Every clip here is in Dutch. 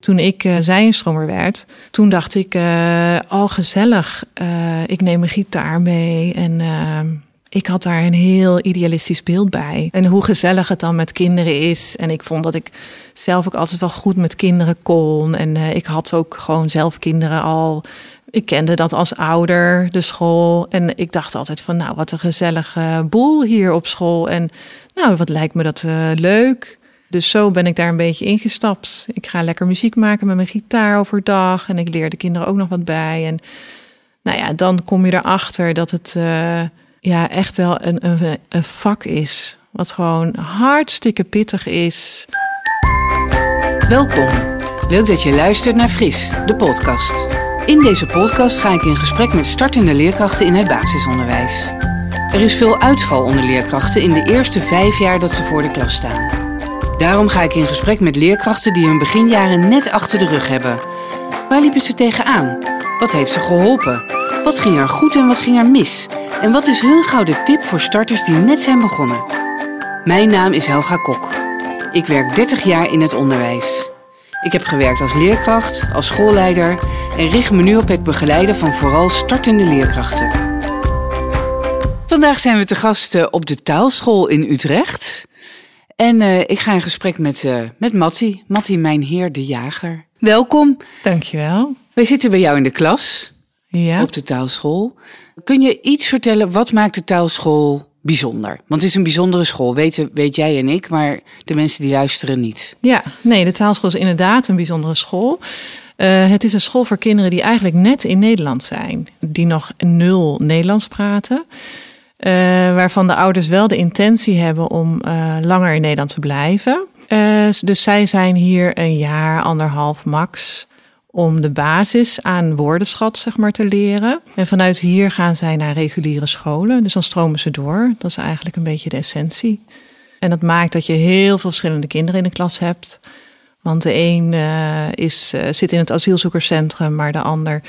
Toen ik uh, zijnstromer werd, toen dacht ik, uh, oh gezellig, uh, ik neem een gitaar mee. En ik had daar een heel idealistisch beeld bij. En hoe gezellig het dan met kinderen is. En ik vond dat ik zelf ook altijd wel goed met kinderen kon. En ik had ook gewoon zelf kinderen al. Ik kende dat als ouder, de school. En ik dacht altijd van, nou, wat een gezellige boel hier op school. En nou, wat lijkt me dat leuk. Dus zo ben ik daar een beetje ingestapt. Ik ga lekker muziek maken met mijn gitaar overdag. En ik leer de kinderen ook nog wat bij. En nou ja, dan kom je erachter dat het uh, ja, echt wel een, een, een vak is. Wat gewoon hartstikke pittig is. Welkom. Leuk dat je luistert naar Fris, de podcast. In deze podcast ga ik in gesprek met startende leerkrachten in het basisonderwijs. Er is veel uitval onder leerkrachten in de eerste vijf jaar dat ze voor de klas staan. Daarom ga ik in gesprek met leerkrachten die hun beginjaren net achter de rug hebben. Waar liepen ze tegenaan? Wat heeft ze geholpen? Wat ging er goed en wat ging er mis? En wat is hun gouden tip voor starters die net zijn begonnen? Mijn naam is Helga Kok. Ik werk 30 jaar in het onderwijs. Ik heb gewerkt als leerkracht, als schoolleider en richt me nu op het begeleiden van vooral startende leerkrachten. Vandaag zijn we te gast op de taalschool in Utrecht. En uh, ik ga in gesprek met, uh, met Matti. Matti, mijn heer de jager. Welkom. Dankjewel. Wij zitten bij jou in de klas. Ja. Op de taalschool. Kun je iets vertellen, wat maakt de taalschool bijzonder? Want het is een bijzondere school, weten, weet jij en ik, maar de mensen die luisteren niet. Ja, nee, de taalschool is inderdaad een bijzondere school. Uh, het is een school voor kinderen die eigenlijk net in Nederland zijn. Die nog nul Nederlands praten. Uh, waarvan de ouders wel de intentie hebben om uh, langer in Nederland te blijven. Uh, dus zij zijn hier een jaar, anderhalf max om de basis aan woordenschat zeg maar, te leren. En vanuit hier gaan zij naar reguliere scholen. Dus dan stromen ze door. Dat is eigenlijk een beetje de essentie. En dat maakt dat je heel veel verschillende kinderen in de klas hebt. Want de een is, zit in het asielzoekerscentrum, maar de ander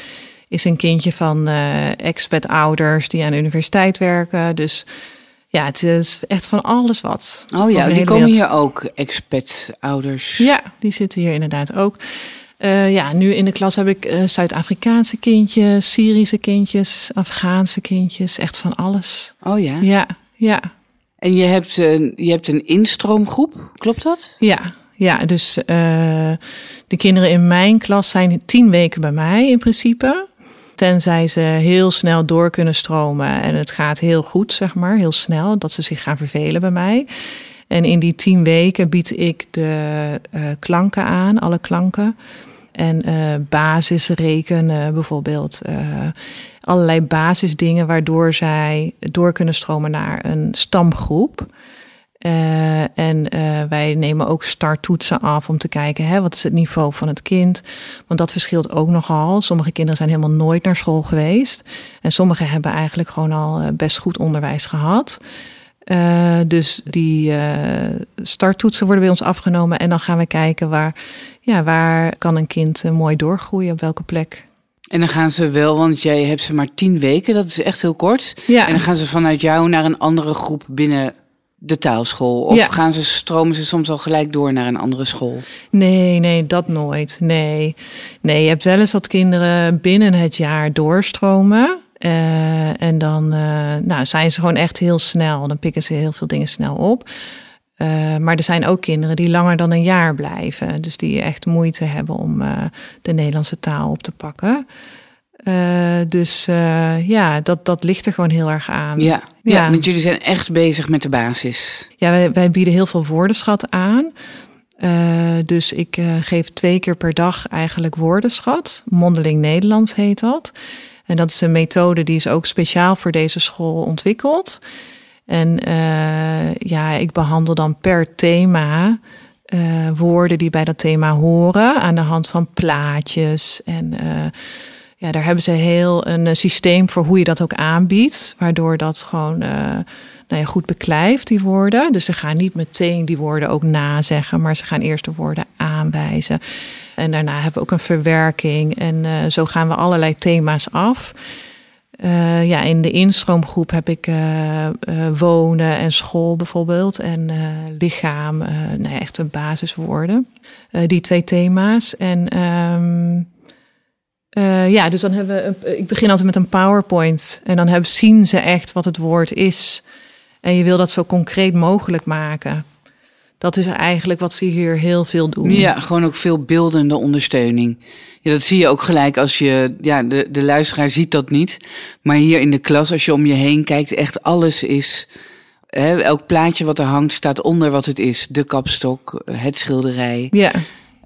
is een kindje van uh, expat-ouders die aan de universiteit werken. Dus ja, het is echt van alles wat. Oh ja, die komen hier ook, expat-ouders. Ja, die zitten hier inderdaad ook. Uh, ja, nu in de klas heb ik uh, Zuid-Afrikaanse kindjes, Syrische kindjes, Afghaanse kindjes, echt van alles. Oh ja? Ja, ja. En je hebt, een, je hebt een instroomgroep, klopt dat? Ja, ja dus uh, de kinderen in mijn klas zijn tien weken bij mij in principe. Tenzij ze heel snel door kunnen stromen en het gaat heel goed, zeg maar, heel snel, dat ze zich gaan vervelen bij mij. En in die tien weken bied ik de uh, klanken aan, alle klanken. En uh, basisrekenen bijvoorbeeld. Uh, allerlei basisdingen waardoor zij door kunnen stromen naar een stamgroep. Uh, en uh, wij nemen ook starttoetsen af om te kijken hè, wat is het niveau van het kind. Want dat verschilt ook nogal. Sommige kinderen zijn helemaal nooit naar school geweest. En sommige hebben eigenlijk gewoon al eh, best goed onderwijs gehad. Uh, dus die starttoetsen worden bij ons afgenomen. En dan gaan we kijken waar, ja, waar kan een kind mooi doorgroeien, op welke plek. En dan gaan ze wel, want jij hebt ze maar tien weken, dat is echt heel kort. Ja. En dan gaan ze vanuit jou naar een andere groep binnen de taalschool? Of Ja. gaan ze, stromen ze soms al gelijk door naar een andere school? Nee, nee, dat nooit. Nee. Nee, je hebt wel eens dat kinderen binnen het jaar doorstromen. Uh, en dan uh, nou, zijn ze gewoon echt heel snel. Dan pikken ze heel veel dingen snel op. Uh, maar er zijn ook kinderen die langer dan een jaar blijven. Dus die echt moeite hebben om de Nederlandse taal op te pakken. Uh, dus uh, ja, dat, dat ligt er gewoon heel erg aan. Ja, ja. ja want jullie zijn echt bezig met de basis. Ja, wij, wij bieden heel veel woordenschat aan. Uh, dus ik geef twee keer per dag eigenlijk woordenschat. Mondeling Nederlands heet dat. En dat is een methode die is ook speciaal voor deze school ontwikkeld. En ja, ik behandel dan per thema woorden die bij dat thema horen aan de hand van plaatjes en ja, daar hebben ze heel een systeem voor hoe je dat ook aanbiedt, waardoor dat gewoon uh, nou ja, goed beklijft, die woorden. Dus ze gaan niet meteen die woorden ook nazeggen, maar ze gaan eerst de woorden aanwijzen. En daarna hebben we ook een verwerking en uh, zo gaan we allerlei thema's af. Ja, in de instroomgroep heb ik wonen en school bijvoorbeeld. En lichaam, nee, echt een basiswoorden. die twee thema's. En um, ja, dus dan hebben we. Ik begin altijd met een PowerPoint. En dan hebben, zien ze echt wat het woord is. En je wil dat zo concreet mogelijk maken. Dat is eigenlijk wat ze hier heel veel doen. Ja, gewoon ook veel beeldende ondersteuning. Ja, dat zie je ook gelijk als je, ja, de, de luisteraar ziet dat niet. Maar hier in de klas, als je om je heen kijkt, echt alles is. Hè, elk plaatje wat er hangt staat onder wat het is. De kapstok, het schilderij. Ja.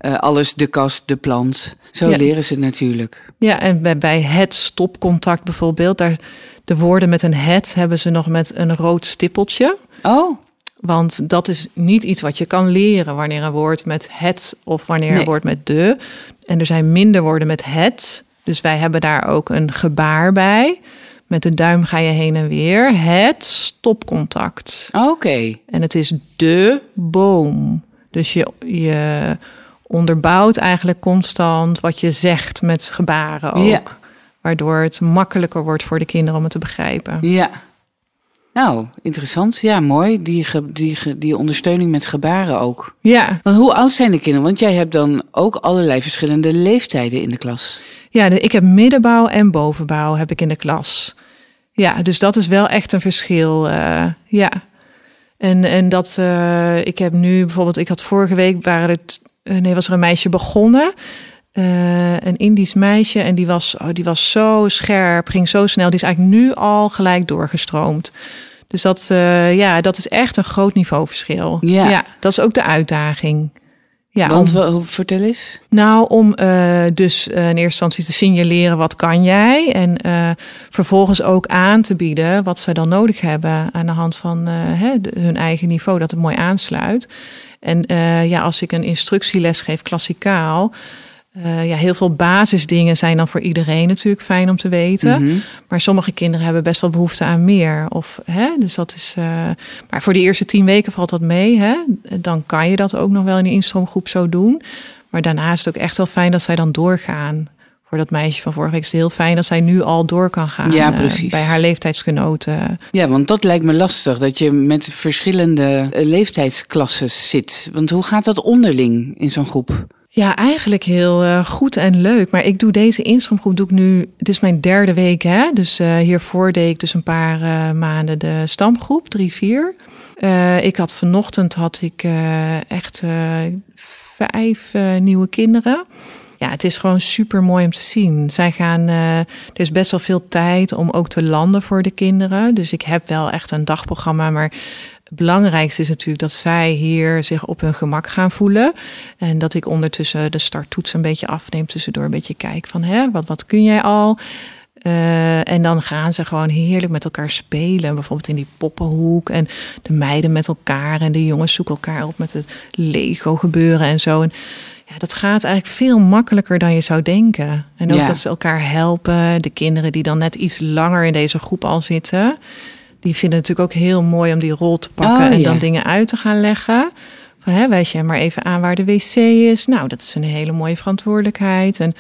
Uh, alles, de kast, de plant. Zo leren ze het natuurlijk. Ja, en bij, bij het stopcontact bijvoorbeeld, daar de woorden met een het hebben ze nog met een rood stippeltje. Oh. Want dat is niet iets wat je kan leren wanneer een woord met het of wanneer een woord met de. En er zijn minder woorden met het. Dus wij hebben daar ook een gebaar bij. Met de duim ga je heen en weer. Het stopcontact. Oké. En het is de boom. Dus je, je onderbouwt eigenlijk constant wat je zegt met gebaren ook. Ja. Waardoor het makkelijker wordt voor de kinderen om het te begrijpen. Ja. Nou, interessant. Ja, mooi. Die, die, die ondersteuning met gebaren ook. Ja. Want hoe oud zijn de kinderen? Want jij hebt dan ook allerlei verschillende leeftijden in de klas. Ja, ik heb middenbouw en bovenbouw heb ik in de klas. Ja, dus dat is wel echt een verschil. Uh, ja. En, en dat, uh, ik heb nu bijvoorbeeld, ik had vorige week, waren het, uh, nee, was er een meisje begonnen. Uh, een Indisch meisje en die was, oh, die was zo scherp, ging zo snel. Die is eigenlijk nu al gelijk doorgestroomd. Dus dat, uh, ja, dat is echt een groot niveauverschil. Ja. ja dat is ook de uitdaging. Ja, Want om, vertel eens. Nou, om uh, dus in eerste instantie te signaleren wat kan jij. En vervolgens ook aan te bieden wat zij dan nodig hebben aan de hand van hè, hun eigen niveau, dat het mooi aansluit. En ja, als ik een instructieles geef, klassikaal. Uh, ja, heel veel basisdingen zijn dan voor iedereen natuurlijk fijn om te weten. Mm -hmm. Maar sommige kinderen hebben best wel behoefte aan meer. Of, hè, dus dat is, uh, maar voor de eerste tien weken valt dat mee. Hè? Dan kan je dat ook nog wel in de instroomgroep zo doen. Maar daarna is het ook echt wel fijn dat zij dan doorgaan. Voor dat meisje van vorige week is het heel fijn dat zij nu al door kan gaan. Ja, precies. Uh, bij haar leeftijdsgenoten. Ja, want dat lijkt me lastig. Dat je met verschillende leeftijdsklassen zit. Want hoe gaat dat onderling in zo'n groep? Ja, eigenlijk heel uh, goed en leuk. Maar ik doe deze instroomgroep doe ik nu. Dit is mijn derde week, hè? Dus uh, hiervoor deed ik dus een paar uh, maanden de stamgroep, drie, vier. ik had vanochtend had ik echt vijf nieuwe kinderen. Ja, het is gewoon super mooi om te zien. Zij gaan, er is best wel veel tijd om ook te landen voor de kinderen. Dus ik heb wel echt een dagprogramma, maar het belangrijkste is natuurlijk dat zij hier zich op hun gemak gaan voelen. En dat ik ondertussen de starttoets een beetje afneem. Tussendoor een beetje kijk van hè, wat, wat kun jij al? Uh, en dan gaan ze gewoon heerlijk met elkaar spelen. Bijvoorbeeld in die poppenhoek. En de meiden met elkaar. En de jongens zoeken elkaar op met het Lego gebeuren en zo. En ja, dat gaat eigenlijk veel makkelijker dan je zou denken. En ook Ja. dat ze elkaar helpen. De kinderen die dan net iets langer in deze groep al zitten. Die vinden het natuurlijk ook heel mooi om die rol te pakken. Oh, en ja. dan dingen uit te gaan leggen. Van, hè, wijs jij maar even aan waar de wc is. Nou, dat is een hele mooie verantwoordelijkheid. En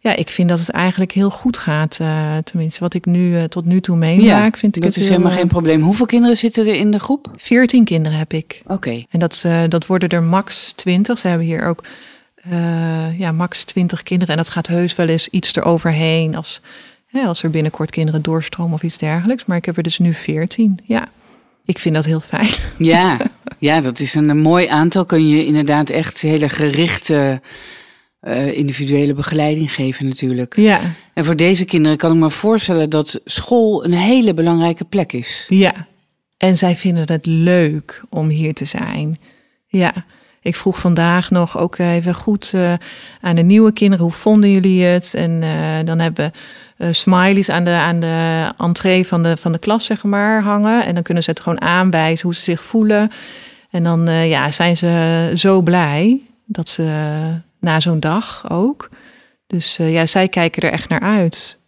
ja, ik vind dat het eigenlijk heel goed gaat. eh, tenminste, wat ik nu eh, tot nu toe meemaak, vind ik dat het is helemaal geen probleem. Hoeveel kinderen zitten er in de groep? 14 kinderen heb ik. Oké. En dat, eh, dat worden er max 20. Ze hebben hier ook eh, ja, max 20 kinderen. En dat gaat heus wel eens iets eroverheen als, hè, als er binnenkort kinderen doorstromen of iets dergelijks. Maar ik heb er dus nu 14. Ja, ik vind dat heel fijn. Ja, ja, dat is een, een mooi aantal. Kun je inderdaad echt hele gerichte eh, individuele begeleiding geven natuurlijk. Ja, En voor deze kinderen kan ik me voorstellen dat school een hele belangrijke plek is. ja. En zij vinden het leuk om hier te zijn. Ja. Ik vroeg vandaag nog ook even goed eh, aan de nieuwe kinderen, hoe vonden jullie het? En eh, dan hebben we eh, smileys aan de, aan de entree van de, van de klas, zeg maar, hangen. En dan kunnen ze het gewoon aanwijzen hoe ze zich voelen. En dan ja, zijn ze zo blij dat ze na zo'n dag ook. Dus ja, zij kijken er echt naar uit.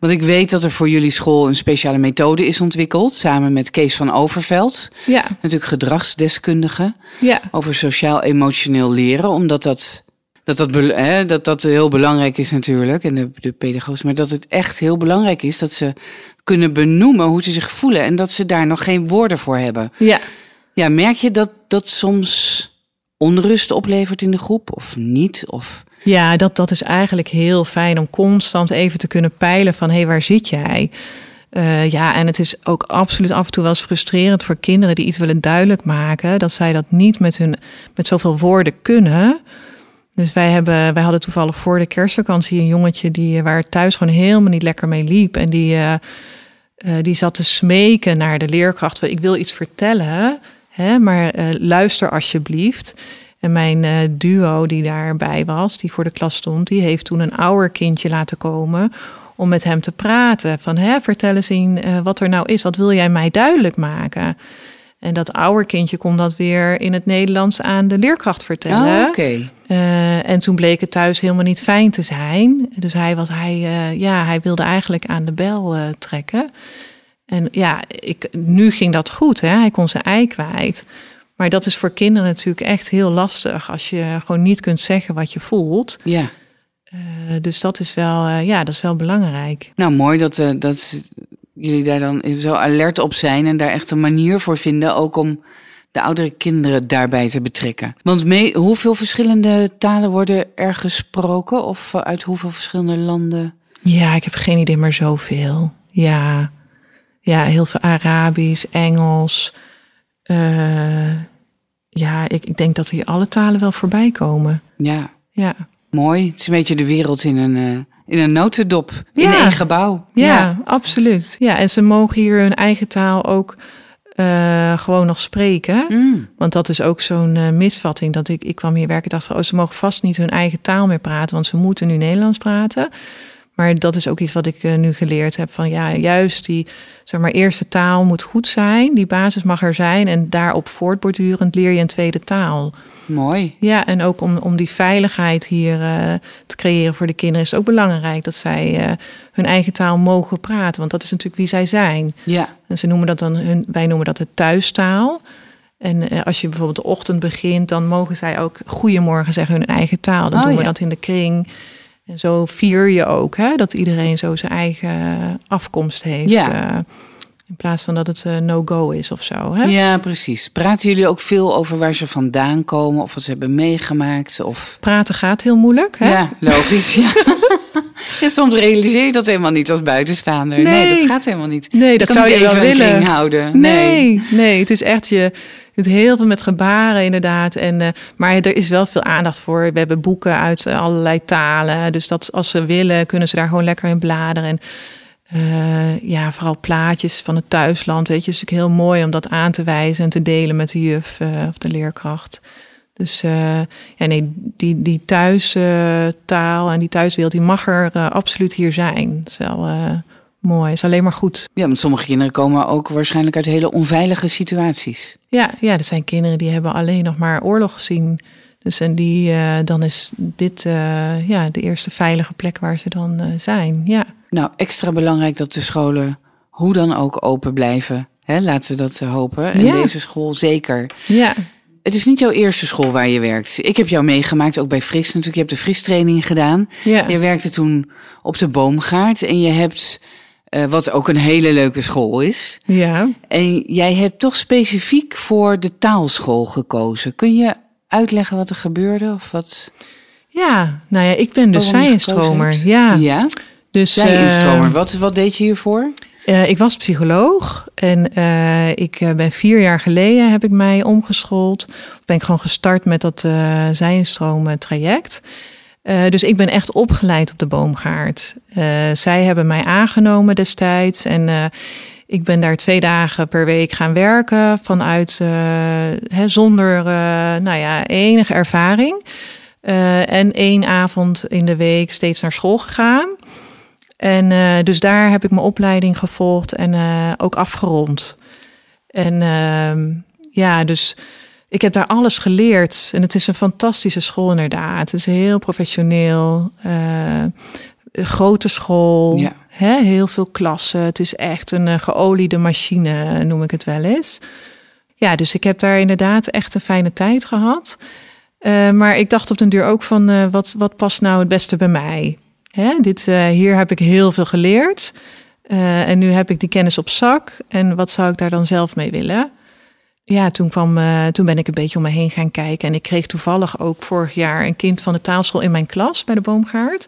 Want ik weet dat er voor jullie school een speciale methode is ontwikkeld. Samen met Kees van Overveld. Ja, Natuurlijk gedragsdeskundige. ja, Over sociaal-emotioneel leren. Omdat dat, Dat dat, hè, dat dat heel belangrijk is natuurlijk, en de, de pedagogen, maar dat het echt heel belangrijk is dat ze kunnen benoemen hoe ze zich voelen en dat ze daar nog geen woorden voor hebben. Ja. Ja, merk je dat dat soms onrust oplevert in de groep of niet? Of... Ja, dat, dat is eigenlijk heel fijn om constant even te kunnen peilen van hé, hey, waar zit jij? Uh, ja, en het is ook absoluut af en toe wel eens frustrerend voor kinderen die iets willen duidelijk maken, dat zij dat niet met hun met zoveel woorden kunnen. Dus wij, hebben, wij hadden toevallig voor de kerstvakantie een jongetje die, waar thuis gewoon helemaal niet lekker mee liep. En die, uh, die zat te smeken naar de leerkracht. Ik wil iets vertellen, hè, maar luister alsjeblieft. En mijn duo die daarbij was, die voor de klas stond, die heeft toen een ouder kindje laten komen om met hem te praten. Van hè, vertel eens in wat er nou is. Wat wil jij mij duidelijk maken? En dat ouder kindje kon dat weer in het Nederlands aan de leerkracht vertellen. Oh, Oké. Uh, en toen bleek het thuis helemaal niet fijn te zijn. Dus hij, was, hij, uh, ja, hij wilde eigenlijk aan de bel uh, trekken. En ja, ik, nu ging dat goed. Hè? Hij kon zijn ei kwijt. Maar dat is voor kinderen natuurlijk echt heel lastig. Als je gewoon niet kunt zeggen wat je voelt. Ja. dus dat is wel, ja, dat is wel belangrijk. Nou, mooi dat, dat jullie daar dan zo alert op zijn. En daar echt een manier voor vinden. Ook om de oudere kinderen daarbij te betrekken. Want mee, hoeveel verschillende talen worden er gesproken? Of uit hoeveel verschillende landen? Ja, ik heb geen idee, maar zoveel. Ja, ja heel veel Arabisch, Engels. Uh, ja, ik, ik denk dat hier alle talen wel voorbij komen. Ja. Ja. Mooi. Het is een beetje de wereld in een, uh, in een notendop. In één gebouw. Ja, ja, absoluut. Ja, en ze mogen hier hun eigen taal ook uh, gewoon nog spreken. Mm. Want dat is ook zo'n uh, misvatting. Dat ik, ik kwam hier werken en dacht van, oh, ze mogen vast niet hun eigen taal meer praten, want ze moeten nu Nederlands praten. Maar dat is ook iets wat ik uh, nu geleerd heb. Van ja, juist die zeg maar, eerste taal moet goed zijn. Die basis mag er zijn. En daarop voortbordurend leer je een tweede taal. Mooi. Ja, en ook om, om die veiligheid hier uh, te creëren voor de kinderen is het ook belangrijk dat zij uh, hun eigen taal mogen praten. Want dat is natuurlijk wie zij zijn. Ja. En ze noemen dat dan hun, wij noemen dat de thuistaal. En uh, als je bijvoorbeeld de ochtend begint, dan mogen zij ook goedemorgen zeggen hun eigen taal. Dan oh, doen we ja. dat in de kring. En zo vier je ook, hè, dat iedereen zo zijn eigen afkomst heeft. Ja. In plaats van dat het uh, no-go is of zo. Hè? Ja, precies. Praten jullie ook veel over waar ze vandaan komen of wat ze hebben meegemaakt? Of... Praten gaat heel moeilijk. Hè? Ja, logisch. Ja. ja, soms realiseer je dat helemaal niet als buitenstaander. Nee, nee dat gaat helemaal niet. Nee, dat zou je even wel willen. Houden. Nee. nee, nee, het is echt je. Heel veel met gebaren inderdaad. En, uh, maar er is wel veel aandacht voor. We hebben boeken uit allerlei talen. Dus dat als ze willen, kunnen ze daar gewoon lekker in bladeren. En uh, ja, vooral plaatjes van het thuisland. Weet je, is natuurlijk heel mooi om dat aan te wijzen en te delen met de juf of de leerkracht. Dus uh, ja, nee, die, die thuistaal en die thuiswereld, die mag er absoluut hier zijn. Wel mooi, is alleen maar goed. Ja, want sommige kinderen komen ook waarschijnlijk uit hele onveilige situaties. Ja, ja, er zijn kinderen die hebben alleen nog maar oorlog gezien. Dus en die, dan is dit ja, de eerste veilige plek waar ze dan zijn. Ja. Nou, extra belangrijk dat de scholen hoe dan ook open blijven. Hè, laten we dat hopen. En ja. deze school zeker. Ja. Het is niet jouw eerste school waar je werkt. Ik heb jou meegemaakt, ook bij Fris natuurlijk. Je hebt de Fris-training gedaan. Ja. Je werkte toen op de Boomgaard. En je hebt, uh, wat ook een hele leuke school is. Ja. En jij hebt toch specifiek voor de taalschool gekozen. Kun je uitleggen wat er gebeurde? Of wat? Ja, nou ja, ik ben dus zij-instromer. Ja. ja. Dus, zij-instromer. Uh, wat, wat deed je hiervoor? Uh, ik was psycholoog en uh, ik ben vier jaar geleden heb ik mij omgeschoold. Ben ik gewoon gestart met dat uh, zij-instromen traject. Dus ik ben echt opgeleid op de boomgaard. zij hebben mij aangenomen destijds en ik ben daar twee dagen per week gaan werken vanuit hè, zonder nou ja, enige ervaring. en één avond in de week steeds naar school gegaan. En dus daar heb ik mijn opleiding gevolgd en ook afgerond. En uh, ja, dus ik heb daar alles geleerd. En het is een fantastische school inderdaad. Het is heel professioneel. Uh, grote school. Ja. Hè, heel veel klassen. Het is echt een uh, geoliede machine, noem ik het wel eens. Ja, dus ik heb daar inderdaad echt een fijne tijd gehad. Eh, maar ik dacht op den duur ook van, eh, wat, wat past nou het beste bij mij? Hè? Dit, eh, hier heb ik heel veel geleerd. Eh, en nu heb ik die kennis op zak. En wat zou ik daar dan zelf mee willen? Ja, toen, kwam, eh, toen ben ik een beetje om me heen gaan kijken. En ik kreeg toevallig ook vorig jaar een kind van de taalschool in mijn klas bij de boomgaard.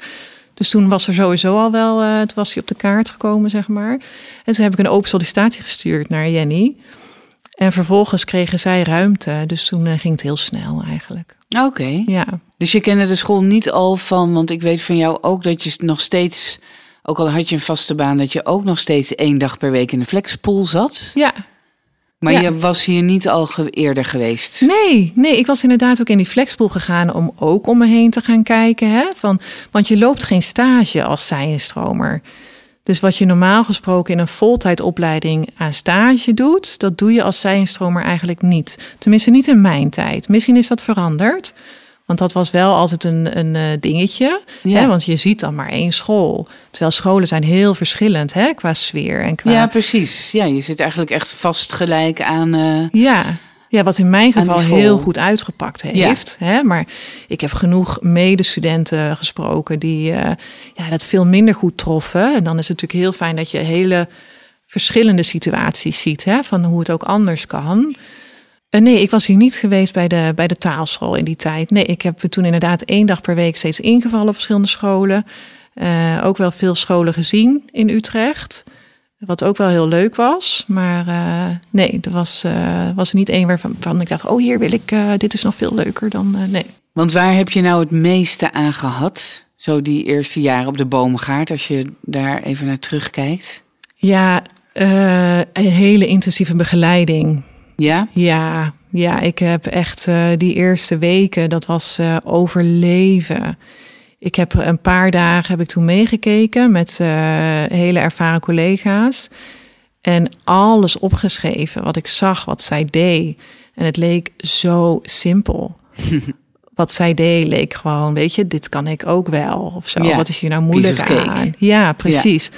Dus toen was er sowieso al wel, eh, toen was hij op de kaart gekomen, zeg maar. En toen heb ik een open sollicitatie gestuurd naar Jenny. En vervolgens kregen zij ruimte. Dus toen eh, ging het heel snel eigenlijk. Oké. Ja. Dus je kende de school niet al van, want ik weet van jou ook dat je nog steeds, ook al had je een vaste baan, dat je ook nog steeds één dag per week in de flexpool zat. Ja, Maar Ja. je was hier niet al ge- eerder geweest. Nee, nee, ik was inderdaad ook in die flexpool gegaan om ook om me heen te gaan kijken. Hè? Van, want je loopt geen stage als zijenstromer. Dus wat je normaal gesproken in een voltijdopleiding aan stage doet, dat doe je als zijenstromer eigenlijk niet. Tenminste, niet in mijn tijd. Misschien is dat veranderd. Want dat was wel altijd een, een eh, dingetje. Ja. Hè? Want je ziet dan maar één school. Terwijl scholen zijn heel verschillend hè? qua sfeer en qua Ja, precies. Ja, je zit eigenlijk echt vastgelijk aan. eh, Ja. ja, wat in mijn geval heel goed uitgepakt heeft. Hè? Maar ik heb genoeg medestudenten gesproken die eh, ja, dat veel minder goed troffen. En dan is het natuurlijk heel fijn dat je hele verschillende situaties ziet. Hè? Van hoe het ook anders kan. Eh, nee, ik was hier niet geweest bij de, bij de taalschool in die tijd. Nee, ik heb toen inderdaad één dag per week steeds ingevallen op verschillende scholen. Eh, ook wel veel scholen gezien in Utrecht. Wat ook wel heel leuk was. Maar eh, nee, er was, was er niet één waarvan waarvan ik dacht... oh, hier wil ik, dit is nog veel leuker dan... nee. Want waar heb je nou het meeste aan gehad? Zo die eerste jaren op de boomgaard, als je daar even naar terugkijkt. Ja, een hele intensieve begeleiding. Ja? Ja, ja ik heb echt eh, die eerste weken, dat was eh, overleven. Ik heb een paar dagen heb ik toen meegekeken met eh, hele ervaren collega's. En alles opgeschreven, wat ik zag, wat zij deed. En het leek zo simpel. wat zij deed leek gewoon, weet je, dit kan ik ook wel. Of zo, Ja, wat is hier nou moeilijk aan? Ja, precies.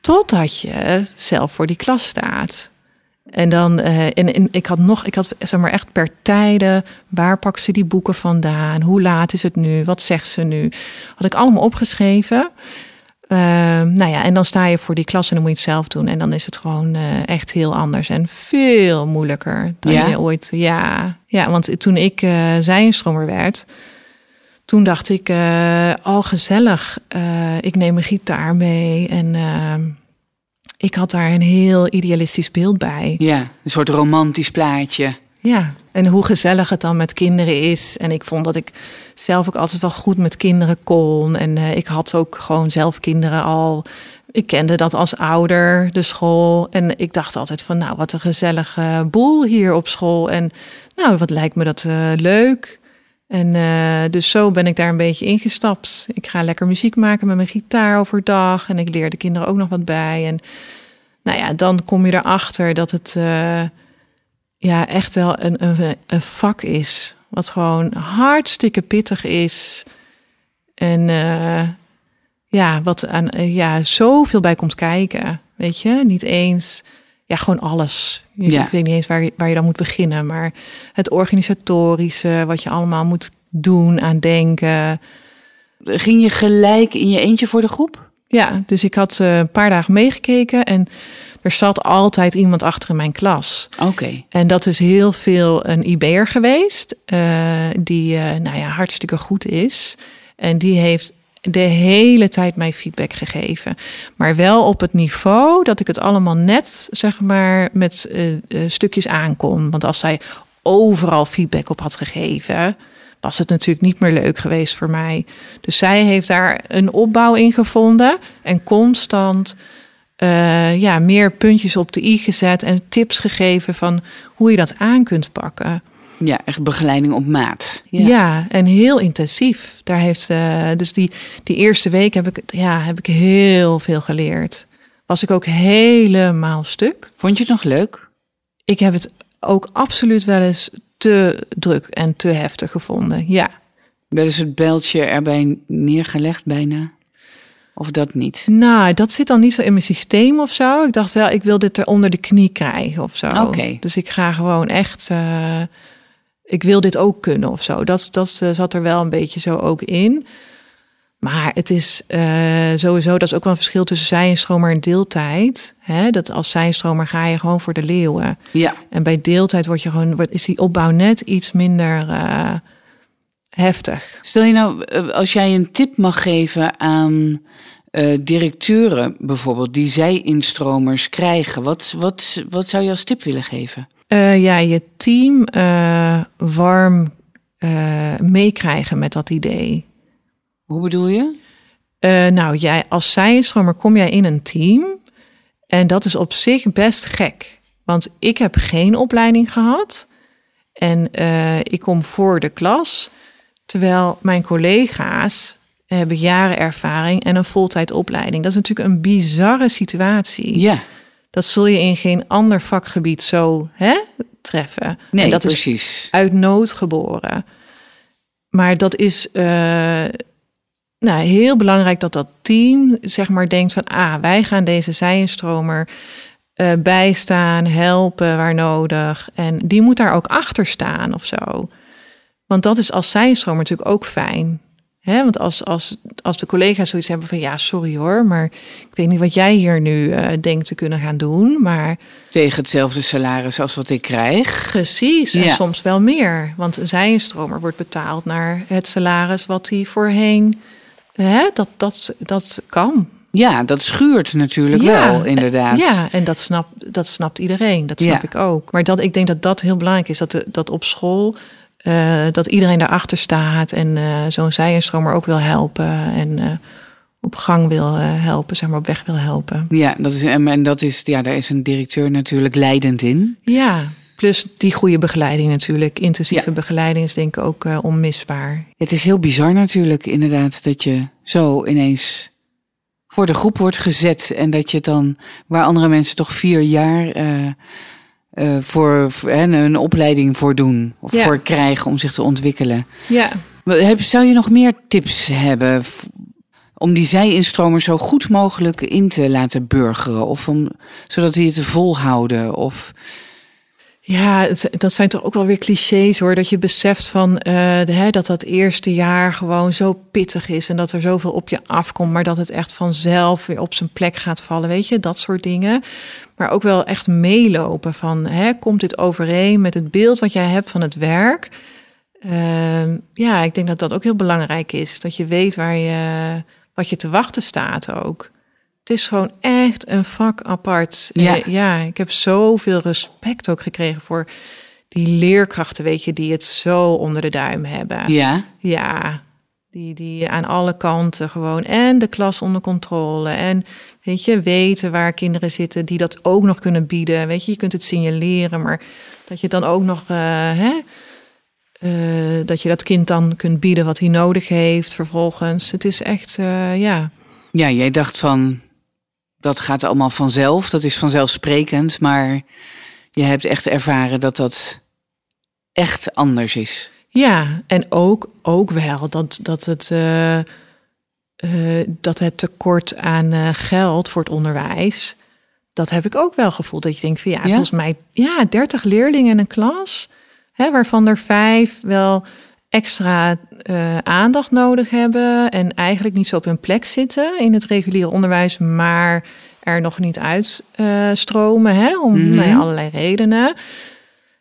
Totdat je zelf voor die klas staat. En dan, eh, en, en ik had nog, ik had zeg maar echt per tijden, waar pakt ze die boeken vandaan? Hoe laat is het nu? Wat zegt ze nu? Had ik allemaal opgeschreven. Ehm, nou ja, en dan sta je voor die klas en dan moet je het zelf doen. En dan is het gewoon eh, echt heel anders en veel moeilijker dan Ja? je ooit. Ja, ja, want toen ik uh, zijenstromer werd, toen dacht ik, eh oh gezellig, eh, ik neem een gitaar mee en ehm, ik had daar een heel idealistisch beeld bij. Ja, een soort romantisch plaatje. Ja, en hoe gezellig het dan met kinderen is. En ik vond dat ik zelf ook altijd wel goed met kinderen kon. En eh, ik had ook gewoon zelf kinderen al. Ik kende dat als ouder, de school. En ik dacht altijd van, nou, wat een gezellige boel hier op school. En nou, wat lijkt me dat eh, leuk. En eh, dus zo ben ik daar een beetje ingestapt. Ik ga lekker muziek maken met mijn gitaar overdag. En ik leer de kinderen ook nog wat bij. En nou ja, dan kom je erachter dat het eh, ja, echt wel een, een, een vak is. Wat gewoon hartstikke pittig is. En eh, ja, wat aan ja, zoveel bij komt kijken. Weet je, niet eens. Ja, gewoon alles. Ja. Ik weet niet eens waar, je- waar je dan moet beginnen. Maar het organisatorische, wat je allemaal moet doen aan denken. Ging je gelijk in je eentje voor de groep? Ja, dus ik had eh, een paar dagen meegekeken. En er zat altijd iemand achter in mijn klas. Oké. En dat is heel veel een IB'er geweest, eh, die eh, nou ja, hartstikke goed is. En die heeft de hele tijd mij feedback gegeven. Maar wel op het niveau dat ik het allemaal net, zeg maar, met eh, stukjes aankon. Want als zij overal feedback op had gegeven, was het natuurlijk niet meer leuk geweest voor mij. Dus zij heeft daar een opbouw in gevonden en constant eh, ja, meer puntjes op de i gezet en tips gegeven van hoe je dat aan kunt pakken. Ja, echt begeleiding op maat. Ja, en heel intensief. Daar heeft, eh, dus die, die eerste week heb ik, ja, heb ik heel veel geleerd. Was ik ook helemaal stuk. Vond je het nog leuk? Ik heb het ook absoluut wel eens te druk en te heftig gevonden. Ja. Wel eens het beltje erbij neergelegd bijna? Of dat niet? Nou, dat zit dan niet zo in mijn systeem of zo. Ik dacht wel, ik wil dit er onder de knie krijgen of zo. Oké. Dus ik ga gewoon echt. eh, ik wil dit ook kunnen of zo. Dat, dat eh, zat er wel een beetje zo ook in. Maar het is uh, sowieso, dat is ook wel een verschil tussen zij en stromer en deeltijd. Hè? Dat als zij stromer ga je gewoon voor de leeuwen. Ja. En bij deeltijd word je gewoon, wordt- is die opbouw net iets minder eh, heftig. Stel je nou, eh, als jij een tip mag geven aan eh, directeuren bijvoorbeeld, die zij-instromers krijgen, wat, wat, wat zou je als tip willen geven? Eh, ja, je team eh, warm eh, meekrijgen met dat idee. Hoe bedoel je? Nou, jij als zijstromer kom jij in een team. En dat is op zich best gek. Want ik heb geen opleiding gehad. En ik kom voor de klas. Terwijl mijn collega's hebben jaren ervaring en een voltijdopleiding. Dat is natuurlijk een bizarre situatie. Ja, Dat zul je in geen ander vakgebied zo hè, treffen. nee, en dat is precies. uit nood geboren. Maar dat is eh, nou, heel belangrijk dat dat team zeg maar denkt van... ah, wij gaan deze zijenstromer eh, bijstaan, helpen waar nodig. En die moet daar ook achter staan of zo. Want dat is als zijenstromer natuurlijk ook fijn. Want als, als, als de collega's zoiets hebben van... ja, sorry hoor, maar ik weet niet wat jij hier nu eh, denkt te kunnen gaan doen... maar Tegen hetzelfde salaris als wat ik krijg. Precies, en Ja. soms wel meer. Want een zijenstromer wordt betaald naar het salaris wat hij voorheen... Hè, dat, dat, dat kan. Ja, dat schuurt natuurlijk Ja, wel, inderdaad. Ja, en dat, snap, dat snapt iedereen. Dat Ja. snap ik ook. Maar dat, ik denk dat dat heel belangrijk is. Dat, de, dat op school, eh, dat iedereen daarachter staat... en eh, zo'n zijenstromer ook wil helpen... en eh, op gang wil helpen, zeg maar op weg wil helpen. Ja, dat is, en en dat is, ja, daar is een directeur natuurlijk leidend in. Ja, plus die goede begeleiding natuurlijk. Intensieve Ja. begeleiding is denk ik ook onmisbaar. Het is heel bizar natuurlijk, inderdaad, dat je zo ineens voor de groep wordt gezet. En dat je dan, waar andere mensen toch vier jaar eh, voor, voor hè, een opleiding voor doen. Of Ja. voor krijgen om zich te ontwikkelen. Ja, Heb, zou je nog meer tips hebben om die zij-instromer zo goed mogelijk in te laten burgeren? Of om, zodat die het volhouden? Of, Ja, dat zijn toch ook wel weer clichés hoor. Dat je beseft van eh, hè, dat dat eerste jaar gewoon zo pittig is en dat er zoveel op je afkomt, maar dat het echt vanzelf weer op zijn plek gaat vallen. Weet je, dat soort dingen. Maar ook wel echt meelopen van hè, komt dit overeen met het beeld wat jij hebt van het werk? Ehm, ja, ik denk dat dat ook heel belangrijk is. Dat je weet waar je, wat je te wachten staat ook. Het is gewoon echt een vak apart. Ja. Eh, ja, ik heb zoveel respect ook gekregen voor die leerkrachten, weet je, die het zo onder de duim hebben. ja, Ja, die, die aan alle kanten gewoon en de klas onder controle en weet je, weten waar kinderen zitten die dat ook nog kunnen bieden. Weet je, je kunt het signaleren, maar dat je dan ook nog, eh, hè, eh, dat je dat kind dan kunt bieden wat hij nodig heeft vervolgens. Het is echt, ja. ja, jij dacht van, dat gaat allemaal vanzelf, dat is vanzelfsprekend. Maar je hebt echt ervaren dat dat echt anders is. Ja, en ook, ook wel dat, dat, het, eh, eh, dat het tekort aan eh, geld voor het onderwijs, dat heb ik ook wel gevoeld. Dat je denkt van ja, Ja? volgens mij, ja, 30 leerlingen in een klas, hè, waarvan er vijf wel extra eh, aandacht nodig hebben en eigenlijk niet zo op hun plek zitten in het reguliere onderwijs, maar er nog niet uitstromen, hè, om nou ja, allerlei redenen.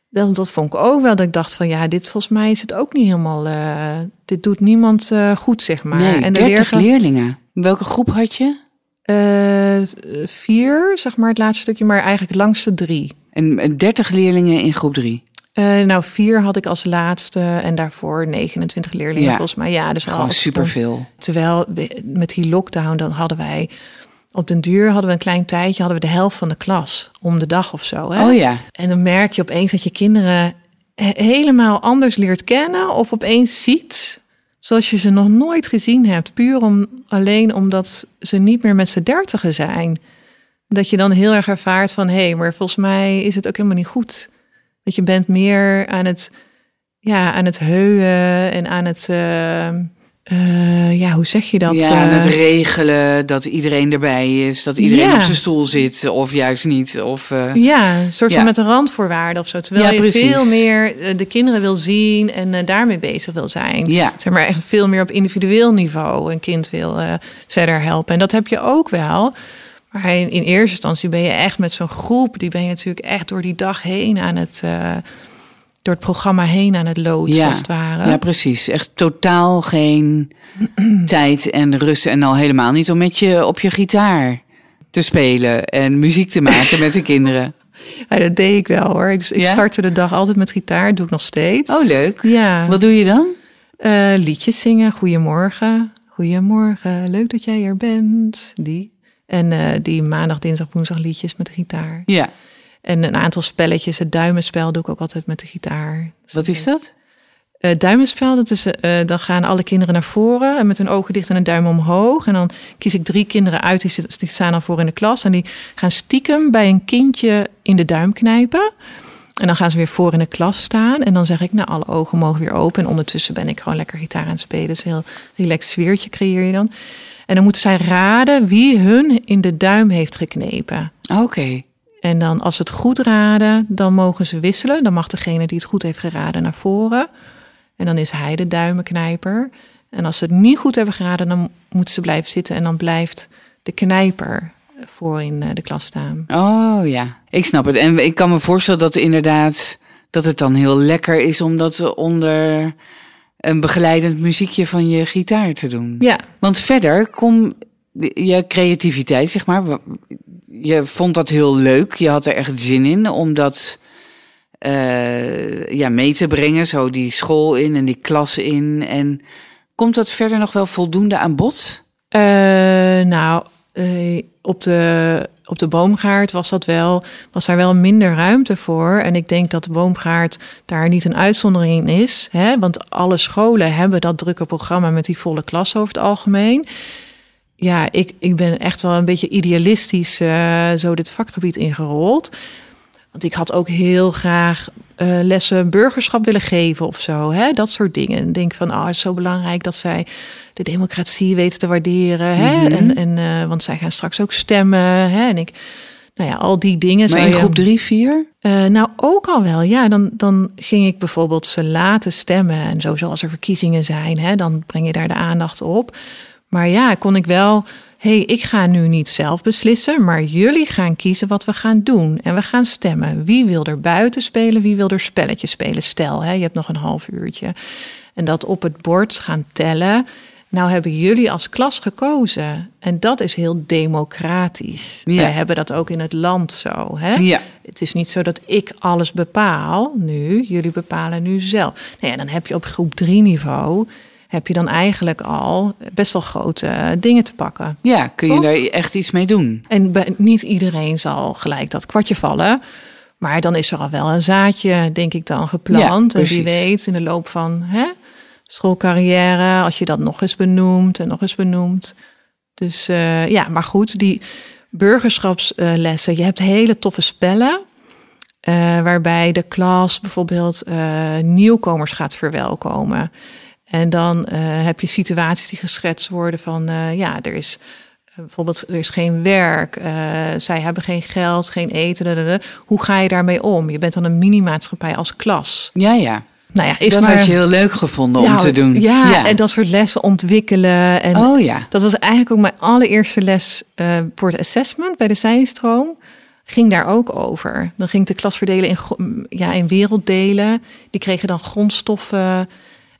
Dat, dat vond ik ook wel. Dat ik dacht van ja, dit volgens mij is het ook niet helemaal. eh, dit doet niemand eh, goed, zeg maar. nee, en de 30 leerkracht- leerlingen. Welke groep had je? eh, vier, zeg maar het laatste stukje, maar eigenlijk het langste drie. En en 30 leerlingen in groep 3. Eh, nou, vier had ik als laatste en daarvoor 29 leerlingen Ja. volgens mij. Ja, dus Gewoon superveel. Terwijl met die lockdown, dan hadden wij op den duur hadden we een klein tijdje, hadden we de helft van de klas om de dag of zo. Hè? Oh ja, En dan merk je opeens dat je kinderen he- helemaal anders leert kennen of opeens ziet zoals je ze nog nooit gezien hebt. Puur om, alleen omdat ze niet meer met z'n dertigen zijn. Dat je dan heel erg ervaart van, hé, hey, maar volgens mij is het ook helemaal niet goed. Dat je bent meer aan het, ja, aan het heuwen en aan het, eh, eh, ja, hoe zeg je dat? ja, Eh, het regelen, dat iedereen erbij is, dat iedereen Ja. op zijn stoel zit of juist niet. Of, eh, Ja, een soort Ja. van met een randvoorwaarde of zo. Terwijl Ja, je precies. veel meer eh, de kinderen wil zien en eh, daarmee bezig wil zijn. Ja. Zeg maar echt veel meer op individueel niveau een kind wil eh, verder helpen. En dat heb je ook wel. Maar in, in eerste instantie ben je echt met zo'n groep. Die ben je natuurlijk echt door die dag heen aan het... eh, door het programma heen aan het loodsen, Ja. als het ware. ja, precies. Echt totaal geen tijd en rust. En al helemaal niet om met je op je gitaar te spelen en muziek te maken met de kinderen. Ja, dat deed ik wel hoor. Ik Ja? startte de dag altijd met gitaar. Dat doe ik nog steeds. Oh, leuk. ja. Wat doe je dan? Eh, liedjes zingen. Goedemorgen. Goedemorgen. Leuk dat jij er bent. Die. En eh, die maandag, dinsdag, woensdag liedjes met de gitaar. Ja. En een aantal spelletjes. Het duimenspel doe ik ook altijd met de gitaar. Wat is dat? Het duimenspel, dat is, eh, dan gaan alle kinderen naar voren en met hun ogen dicht en een duim omhoog. En dan kies ik drie kinderen uit, die staan dan voor in de klas. En die gaan stiekem bij een kindje in de duim knijpen. En dan gaan ze weer voor in de klas staan. En dan zeg ik, nou, alle ogen mogen weer open. En ondertussen ben ik gewoon lekker gitaar aan het spelen. Dus een heel relaxed sfeertje creëer je dan. En dan moeten zij raden wie hun in de duim heeft geknepen. Oké. En dan als ze het goed raden, dan mogen ze wisselen. Dan mag degene die het goed heeft geraden naar voren. En dan is hij de duimenknijper. En als ze het niet goed hebben geraden, dan moeten ze blijven zitten. En dan blijft de knijper voor in eh, de klas staan. Oh ja, ik snap het. En ik kan me voorstellen dat inderdaad dat het dan heel lekker is om dat onder een begeleidend muziekje van je gitaar te doen. Ja, Want verder kom je creativiteit, zeg maar. Je vond dat heel leuk. Je had er echt zin in om dat eh, ja, mee te brengen. Zo die school in en die klas in. En komt dat verder nog wel voldoende aan bod? Eh, nou, eh, op, de, op de boomgaard was, dat wel, was daar wel minder ruimte voor. En ik denk dat de boomgaard daar niet een uitzondering in is. Hè? Want alle scholen hebben dat drukke programma met die volle klas over het algemeen. Ja, ik, ik ben echt wel een beetje idealistisch eh, zo dit vakgebied ingerold. Want ik had ook heel graag eh, lessen burgerschap willen geven of zo. Hè? Dat soort dingen. En denk van, oh, het is zo belangrijk dat zij de democratie weten te waarderen. Hè? Mhm. En, en, eh, want zij gaan straks ook stemmen. Hè? En ik, nou ja, al die dingen. Maar zou in je- groep drie, vier? eh, nou, ook al wel. Ja, dan, dan ging ik bijvoorbeeld ze laten stemmen. En zo zoals er verkiezingen zijn, hè, dan breng je daar de aandacht op. Maar ja, kon ik wel. Hey, ik ga nu niet zelf beslissen, maar jullie gaan kiezen wat we gaan doen. En we gaan stemmen. Wie wil er buiten spelen, wie wil er spelletjes spelen? Stel, hè, je hebt nog een half uurtje. En dat op het bord gaan tellen. Nou hebben jullie als klas gekozen. En dat is heel democratisch. Ja. Wij hebben dat ook in het land zo. Hè? Ja. Het is niet zo dat ik alles bepaal nu. Jullie bepalen nu zelf. Nou ja, dan heb je op groep 3 niveau... heb je dan eigenlijk al best wel grote eh, dingen te pakken. Ja, kun je Toch? daar echt iets mee doen? En bij- niet iedereen zal gelijk dat kwartje vallen... Maar dan is er al wel een zaadje, denk ik dan, Ja, geplant. en wie weet, in de loop van hè, schoolcarrière, als je dat nog eens benoemt en nog eens benoemt. Dus eh, ja, maar goed, die burgerschapslessen. Je hebt hele toffe spellen. eh, waarbij de klas bijvoorbeeld nieuwkomers gaat verwelkomen. En dan eh, heb je situaties die geschetst worden van eh, ja, er is eh, bijvoorbeeld er is geen werk, zij hebben geen geld, geen eten. dadada. Hoe ga je daarmee om? Je bent dan een minimaatschappij als klas. Ja, ja. Nou ja, is dat maar had je heel leuk gevonden om Ja, te doen. Ja, en dat soort lessen ontwikkelen. En oh ja. dat was eigenlijk ook mijn allereerste les voor het assessment bij de zijstroom. Ging daar ook over. Dan ging ik de klas verdelen in, ja, in werelddelen. Die kregen dan grondstoffen.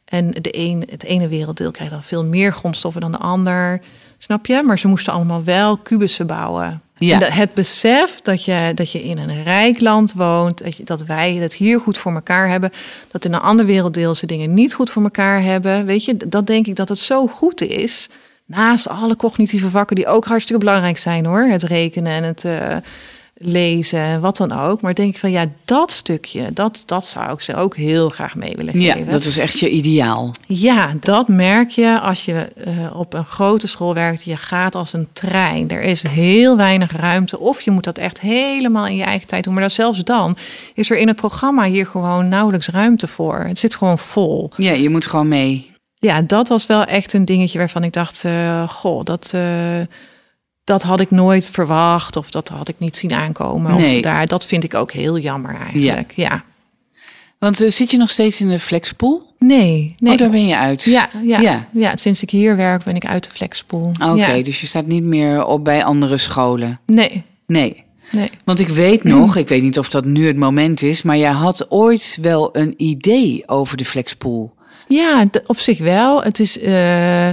En de een, het ene werelddeel kreeg dan veel meer grondstoffen dan de ander. Snap je? Maar ze moesten allemaal wel kubussen bouwen. Ja. En het besef dat je, dat je in een rijk land woont, dat, je, dat wij het hier goed voor elkaar hebben, dat in een ander werelddeel ze dingen niet goed voor elkaar hebben. Weet je, dat denk ik dat het zo goed is. Naast alle cognitieve vakken die ook hartstikke belangrijk zijn hoor. Het rekenen en het eh, lezen en wat dan ook. Maar denk ik van ja, dat stukje, dat, dat zou ik ze ook heel graag mee willen Ja, geven. dat was echt je ideaal. Ja, dat merk je als je eh, op een grote school werkt. Je gaat als een trein. Er is heel weinig ruimte. Of je moet dat echt helemaal in je eigen tijd doen. Maar dan zelfs dan is er in het programma hier gewoon nauwelijks ruimte voor. Het zit gewoon vol. Ja, je moet gewoon mee. ja, dat was wel echt een dingetje waarvan ik dacht, uh, goh, dat, uh, dat had ik nooit verwacht of dat had ik niet zien aankomen. Nee. Of daar, dat vind ik ook heel jammer eigenlijk. Ja. Want uh, zit je nog steeds in de flexpool? Nee, nee. Oh, daar ben je uit. Ja, ja, Ja. ja. sinds ik hier werk ben ik uit de flexpool. Oké, Ja. dus je staat niet meer op bij andere scholen. Nee, Nee. nee. Want ik weet nog, ik weet niet of dat nu het moment is, maar jij had ooit wel een idee over de flexpool. Ja, op zich wel. Het is, eh,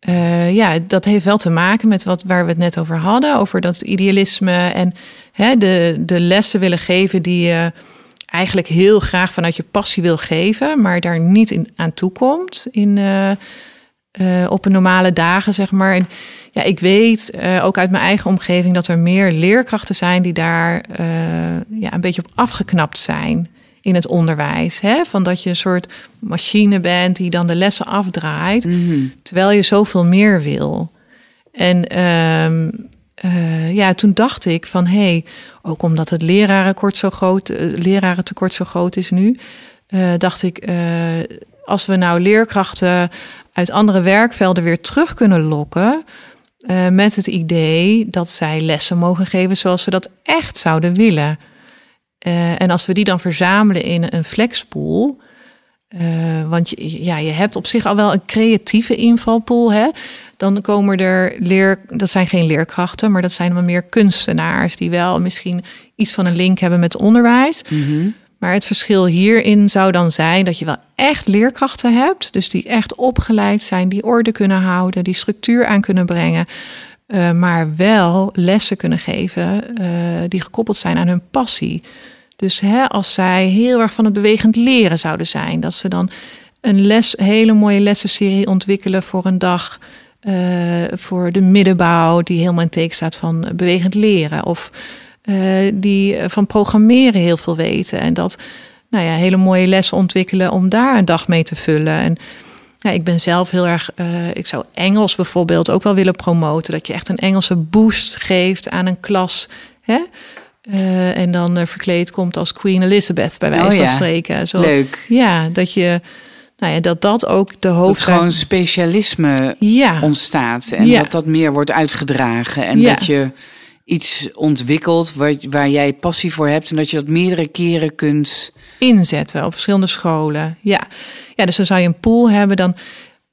eh, ja, dat heeft wel te maken met wat, waar we het net over hadden. Over dat idealisme en hè, de, de lessen willen geven die je eigenlijk heel graag vanuit je passie wil geven, maar daar niet in, aan toekomt in, eh, eh, op een normale dagen, zeg maar. En ja, ik weet ook uit mijn eigen omgeving dat er meer leerkrachten zijn die daar ja, een beetje op afgeknapt zijn in het onderwijs. Hè? Van dat je een soort machine bent die dan de lessen afdraait, terwijl je zoveel meer wil. En ehm, eh, ja, toen dacht ik van hé, hey, ook omdat het lerarenkort zo groot, eh, lerarentekort zo groot is nu, eh, dacht ik, als we nou leerkrachten uit andere werkvelden weer terug kunnen lokken. met het idee dat zij lessen mogen geven zoals ze dat echt zouden willen. Eh, en als we die dan verzamelen in een flexpool. eh, want je, ja, je hebt op zich al wel een creatieve invalpool. Hè? Dan komen er leer. Dat zijn geen leerkrachten, maar dat zijn wel meer kunstenaars. die wel misschien iets van een link hebben met onderwijs. Maar het verschil hierin zou dan zijn dat je wel echt leerkrachten hebt. Dus die echt opgeleid zijn, die orde kunnen houden, die structuur aan kunnen brengen. Eh, maar wel lessen kunnen geven eh, die gekoppeld zijn aan hun passie. Dus hè, als zij heel erg van het bewegend leren zouden zijn, dat ze dan een les, hele mooie lessenserie ontwikkelen voor een dag. eh, voor de middenbouw, die helemaal in teken staat van bewegend leren. Of die van programmeren heel veel weten. En dat nou ja, hele mooie lessen ontwikkelen om daar een dag mee te vullen. En ja, ik ben zelf heel erg. eh, ik zou Engels bijvoorbeeld ook wel willen promoten. Dat je echt een Engelse boost geeft aan een klas. Hè? Eh, en dan eh, verkleed komt als Queen Elizabeth, bij wijze Oh van ja. spreken. Zo, Leuk. Ja, dat je. Nou ja, dat dat ook de Dat hoofdzaak... gewoon specialisme Ja, ontstaat en Ja. dat dat meer wordt uitgedragen en dat je iets ontwikkelt waar, waar jij passie voor hebt en dat je dat meerdere keren kunt. inzetten op verschillende scholen. Ja, ja dus dan zou je een pool hebben dan.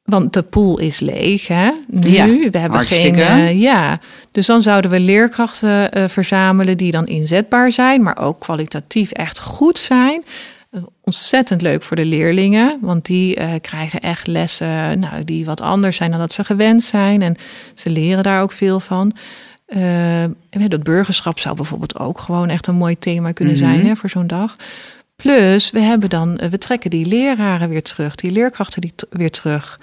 Want de pool is leeg, hè? Nu, Ja, we hebben hartstikke. geen. eh, ja, dus dan zouden we leerkrachten eh, verzamelen die dan inzetbaar zijn, maar ook kwalitatief echt goed zijn. Eh, Ontzettend leuk voor de leerlingen, want die krijgen echt lessen nou, die wat anders zijn dan dat ze gewend zijn. En ze leren daar ook veel van. Eh, dat burgerschap zou bijvoorbeeld ook gewoon echt een mooi thema kunnen Mhm. zijn hè, voor zo'n dag. Plus, we hebben dan, eh, we trekken die leraren weer terug, die leerkrachten die weer terug.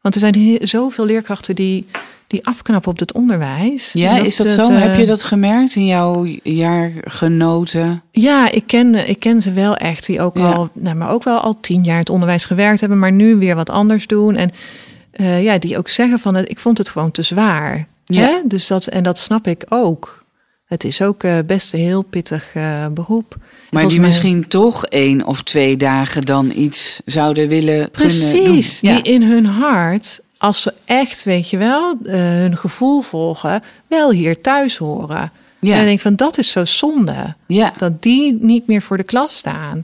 Want er zijn zoveel leerkrachten die, die afknappen op het onderwijs. Ja, is dat, zo? eh, Heb je dat gemerkt in jouw jaargenoten? Ja, ik ken, ik ken ze wel echt. Die ook Ja. al, nou, maar ook wel al tien jaar het onderwijs gewerkt hebben, maar nu weer wat anders doen. En ja, die ook zeggen van, het, ik vond het gewoon te zwaar. Ja. Hè? Dus dat, en dat snap ik ook. Het is ook eh, best een heel pittig eh, beroep. Maar die mij- misschien toch één of twee dagen dan iets zouden willen kunnen doen. Precies, Ja. die in hun hart, als ze echt, weet je wel, eh, hun gevoel volgen, wel hier thuis horen. Ja. En ik denk van, dat is zo zonde. ja. Dat die niet meer voor de klas staan.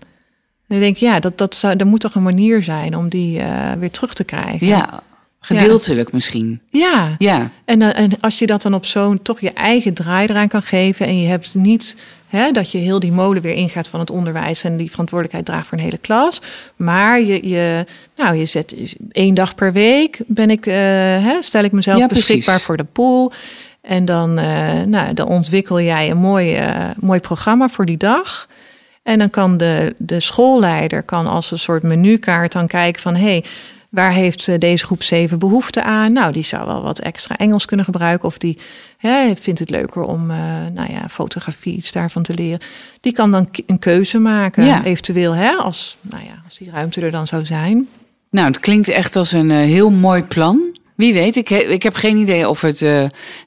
En ik denk, ja, dat, dat zou, er moet toch een manier zijn om die weer terug te krijgen. ja, gedeeltelijk misschien. Ja. Ja, En, eh, en als je dat dan op zo'n toch je eigen draai eraan kan geven. En je hebt niet hè, dat je heel die molen weer ingaat van het onderwijs. En die verantwoordelijkheid draagt voor een hele klas. Maar je, je, nou, je zet één dag per week ben ik, eh, hè, stel ik mezelf Ja, precies. beschikbaar voor de pool. En dan, eh, nou, dan ontwikkel jij een mooi, mooi programma voor die dag. En dan kan de, de schoolleider kan als een soort menukaart dan kijken van... hey, waar heeft eh, deze groep 7 behoefte aan? Nou, die zou wel wat extra Engels kunnen gebruiken. Of die hè, vindt het leuker om eh, nou ja, fotografie, iets daarvan te leren. Die kan dan een keuze maken, Ja. eventueel, hè, als, nou ja, als die ruimte er dan zou zijn. nou, het klinkt echt als een eh, heel mooi plan. Wie weet, ik, he- ik heb geen idee of het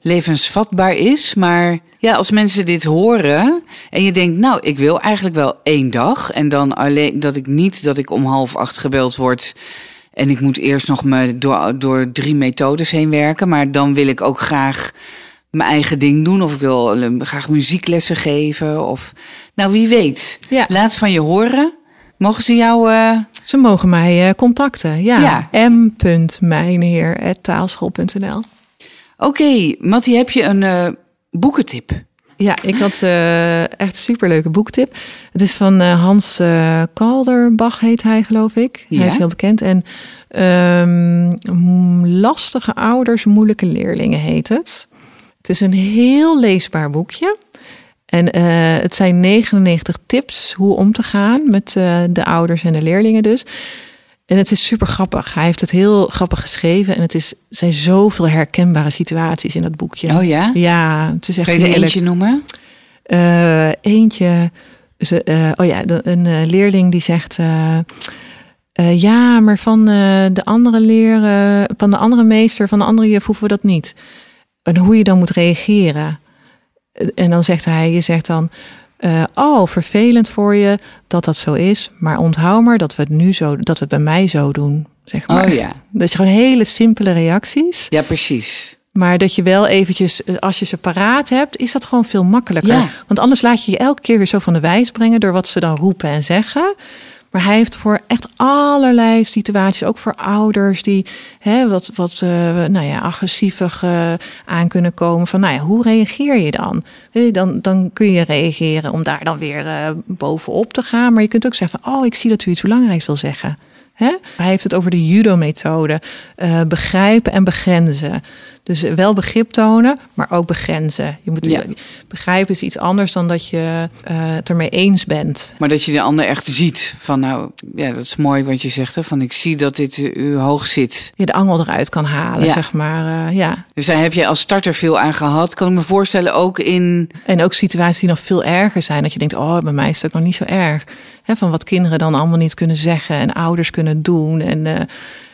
levensvatbaar is. Maar ja, als mensen dit horen en je denkt, nou, ik wil eigenlijk wel één dag. En dan alleen dat ik niet dat ik om half acht gebeld word En ik moet eerst nog me door, door drie methodes heen werken. Maar dan wil ik ook graag mijn eigen ding doen. Of ik wil eh, graag muzieklessen geven. Of nou, wie weet. Ja. Laat van je horen. Mogen ze jou. eh, Ze mogen mij eh, contacten. Ja. Ja. m.mijnheer.taalschool.nl Oké, Mattie, heb je een eh, boekentip? Ja, ik had eh, echt een superleuke boektip. Het is van eh, Hans eh, Kalderbach, heet hij, geloof ik. Ja. Hij is heel bekend. En ehm, Lastige ouders, moeilijke leerlingen heet het. Het is een heel leesbaar boekje. En het zijn 99 tips hoe om te gaan met de ouders en de leerlingen dus. En het is super grappig. Hij heeft het heel grappig geschreven. En het is, zijn zoveel herkenbare situaties in dat boekje. Oh ja? Ja, het is echt Kan je er eentje noemen? Eh, eentje, ze, eh, oh ja, een eh, leerling die zegt, ja, maar van de andere leer, eh, van de andere meester, van de andere juf hoeven we dat niet. En hoe je dan moet reageren. En dan zegt hij, je zegt dan, eh, oh, vervelend voor je dat dat zo is, maar onthoud maar dat we het nu zo, dat we het bij mij zo doen, zeg maar. Oh ja. Dat je gewoon hele simpele reacties. Ja, precies. Maar dat je wel eventjes, eh, als je ze paraat hebt, is dat gewoon veel makkelijker. Ja. Want anders laat je je elke keer weer zo van de wijs brengen door wat ze dan roepen en zeggen. Maar hij heeft voor echt allerlei situaties, ook voor ouders die hè, wat, wat eh, nou ja, agressiever eh, aan kunnen komen. Van nou ja, hoe reageer je dan? Dan, dan kun je reageren om daar dan weer eh, bovenop te gaan. Maar je kunt ook zeggen oh, ik zie dat u iets belangrijks wil zeggen. Hè? Hij heeft het over de judo-methode. eh, begrijpen en begrenzen. Dus wel begrip tonen, maar ook begrenzen. Je moet Ja. begrijpen is iets anders dan dat je eh, het ermee eens bent. Maar dat je de ander echt ziet. Van nou, ja, dat is mooi wat je zegt. Hè? Van ik zie dat dit eh, u hoog zit. Je de angel eruit kan halen, Ja. zeg maar. ja. Dus daar heb je als starter veel aan gehad. Kan ik me voorstellen ook in... En ook situaties die nog veel erger zijn. Dat je denkt, oh, bij mij is het ook nog niet zo erg. Hè, van wat kinderen dan allemaal niet kunnen zeggen en ouders kunnen doen. En eh,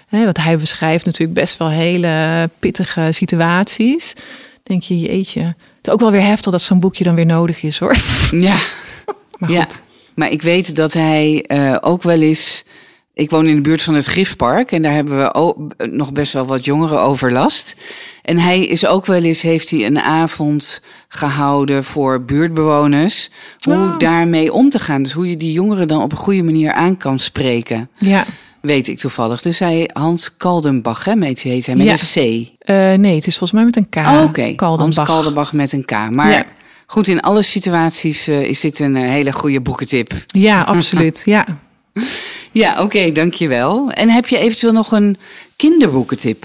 hè, wat hij beschrijft natuurlijk best wel hele pittige situaties. Denk je, jeetje. Het is ook wel weer heftig dat zo'n boekje dan weer nodig is, hoor. Ja, Maar ja. goed. Maar ik weet dat hij eh, ook wel eens... Ik woon in de buurt van het Griffpark. En daar hebben we nog best wel wat jongeren overlast. En hij is ook wel eens... Heeft hij een avond gehouden voor buurtbewoners. Hoe Ah. daarmee om te gaan. Dus hoe je die jongeren dan op een goede manier aan kan spreken. Ja. Weet ik toevallig. Dus hij, Hans Kaldenbach, hè, heet hij, heet hij met Ja. een C. Eh, nee, het is volgens mij met een K. Oh, Oké, Hans Kaldenbach. Met een K. Maar Ja. goed, in alle situaties eh, is dit een eh, hele goede boekentip. Ja, absoluut. Ja. Ja, oké, dankjewel. En heb je eventueel nog een kinderboekentip?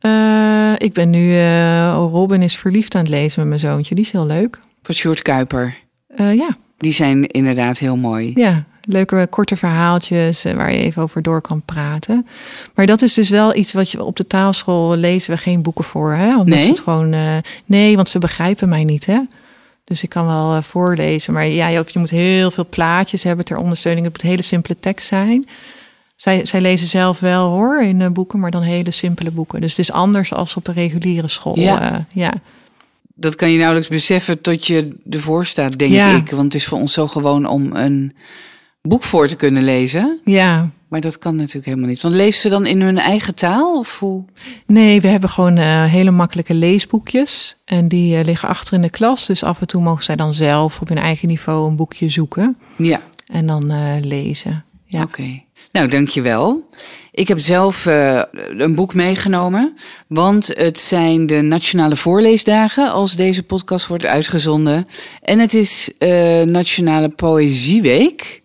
Eh, ik ben nu eh, Robin is verliefd aan het lezen met mijn zoontje. Die is heel leuk. Van Sjoerd Kuiper. Eh, ja, Die zijn inderdaad heel mooi. ja, leuke korte verhaaltjes waar je even over door kan praten. Maar dat is dus wel iets wat je op de taalschool lezen we geen boeken voor. Hè? Omdat Nee? het gewoon. nee, want ze begrijpen mij niet. Hè? Dus ik kan wel eh, voorlezen. Maar ja, je, je moet heel veel plaatjes hebben ter ondersteuning. Het moet hele simpele tekst zijn. Zij, zij lezen zelf wel hoor in eh, boeken, maar dan hele simpele boeken. Dus het is anders als op een reguliere school. Ja. eh, ja. Dat kan je nauwelijks beseffen tot je ervoor staat, denk Ja. ik. Want het is voor ons zo gewoon om een boek voor te kunnen lezen. ja, Maar dat kan natuurlijk helemaal niet. Want lezen ze dan in hun eigen taal? Of hoe? Nee, we hebben gewoon eh, hele makkelijke leesboekjes. En die eh, liggen achter in de klas. Dus af en toe mogen zij dan zelf op hun eigen niveau een boekje zoeken. Ja, En dan eh, lezen. Ja. Oké. Nou, dankjewel. Ik heb zelf een boek meegenomen. Want het zijn de Nationale Voorleesdagen als deze podcast wordt uitgezonden. En het is eh, Nationale Poëzieweek.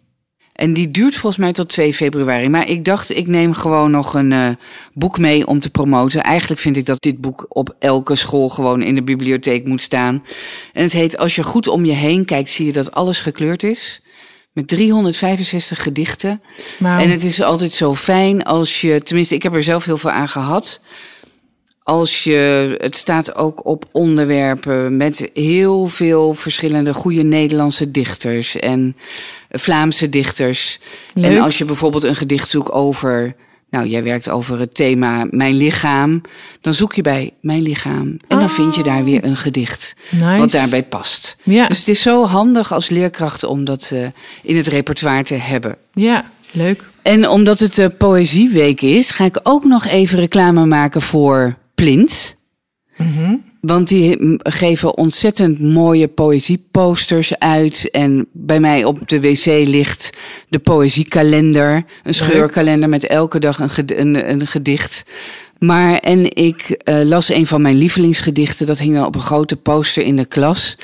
En die duurt volgens mij tot 2 februari. Maar ik dacht, ik neem gewoon nog een eh, boek mee om te promoten. Eigenlijk vind ik dat dit boek op elke school gewoon in de bibliotheek moet staan. En het heet Als je goed om je heen kijkt, zie je dat alles gekleurd is. Met 365 gedichten. En het is altijd zo fijn als je, tenminste, ik heb er zelf heel veel aan gehad. Als je, het staat ook op onderwerpen met heel veel verschillende goede Nederlandse dichters en Vlaamse dichters. Leuk. En als je bijvoorbeeld een gedicht zoekt over, nou, jij werkt over het thema mijn lichaam, dan zoek je bij mijn lichaam en dan vind je daar weer een gedicht nice. wat daarbij past. Ja, Dus het is zo handig als leerkracht om dat eh, in het repertoire te hebben. ja. Leuk. En omdat het uh, Poëzieweek is, ga ik ook nog even reclame maken voor Plint. Mm Want die geven ontzettend mooie poëzieposters uit. En bij mij op de wc ligt de poëziekalender. Een scheurkalender met elke dag een, een, een gedicht. Maar en ik uh, las een van mijn lievelingsgedichten. Dat hing dan op een grote poster in de klas.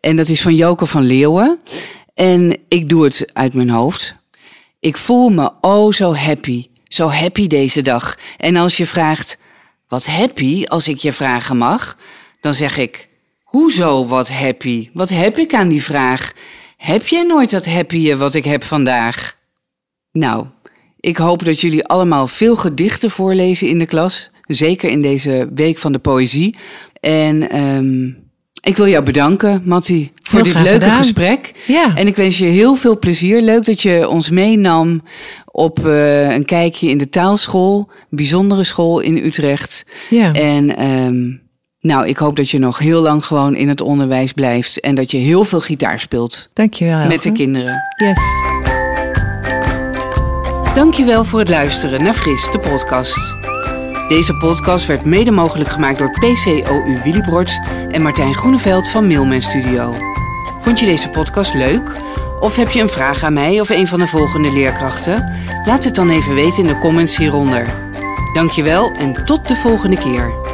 En dat is van Joke van Leeuwen. En ik doe het uit mijn hoofd. Ik voel me oh zo happy. Zo happy deze dag. En als je vraagt, wat happy als ik je vragen mag? Dan zeg ik, hoezo wat happy? Wat heb ik aan die vraag? Heb jij nooit dat happy wat ik heb vandaag? Nou, ik hoop dat jullie allemaal veel gedichten voorlezen in de klas. Zeker in deze week van de poëzie. En um, ik wil jou bedanken, Matti, voor dit leuke gesprek. Ja. En ik wens je heel veel plezier. Leuk dat je ons meenam op uh, een kijkje in de taalschool. Een bijzondere school in Utrecht. Ja. En um, nou, ik hoop dat je nog heel lang gewoon in het onderwijs blijft. En dat je heel veel gitaar speelt. Dankjewel. Met de kinderen. Yes. Dankjewel voor het luisteren naar Fris, de podcast. Deze podcast werd mede mogelijk gemaakt door PCOU Willibrord en Martijn Groeneveld van Mailman Studio. Vond je deze podcast leuk? Of heb je een vraag aan mij of een van de volgende leerkrachten? Laat het dan even weten in de comments hieronder. Dankjewel en tot de volgende keer.